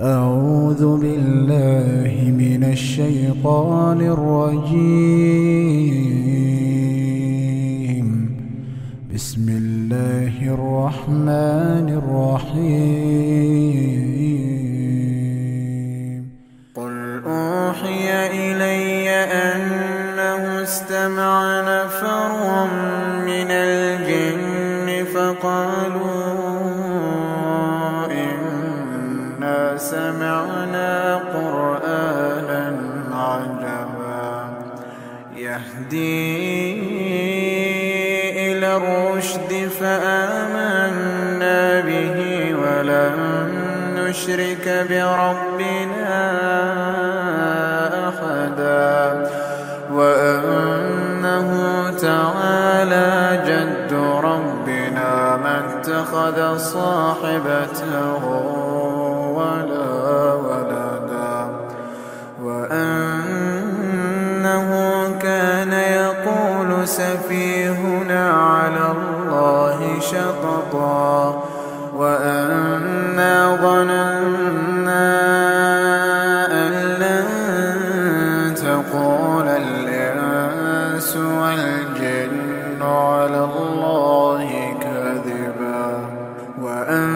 أعوذ بالله من الشيطان الرجيم. بسم الله الرحمن الرحيم. قل أوحي إلي أنه استمع نفر من الجن فقالوا سمعنا قرآنا عجبا يهدي إلى الرشد فآمنا به ولن نشرك بربنا أحدا وأنه تعالى جد ربنا ما اتخذ صاحبته ولا ولدا وأنه كان يقول سفيهنا على الله شططا وأنا ظننا أن لن تقول الإنس والجن على الله كذبا وأنه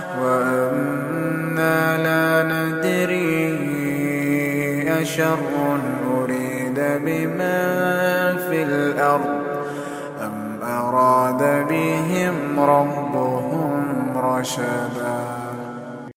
وأنا لا ندري أشر أريد بمن في الأرض أم أراد بهم ربهم رشدا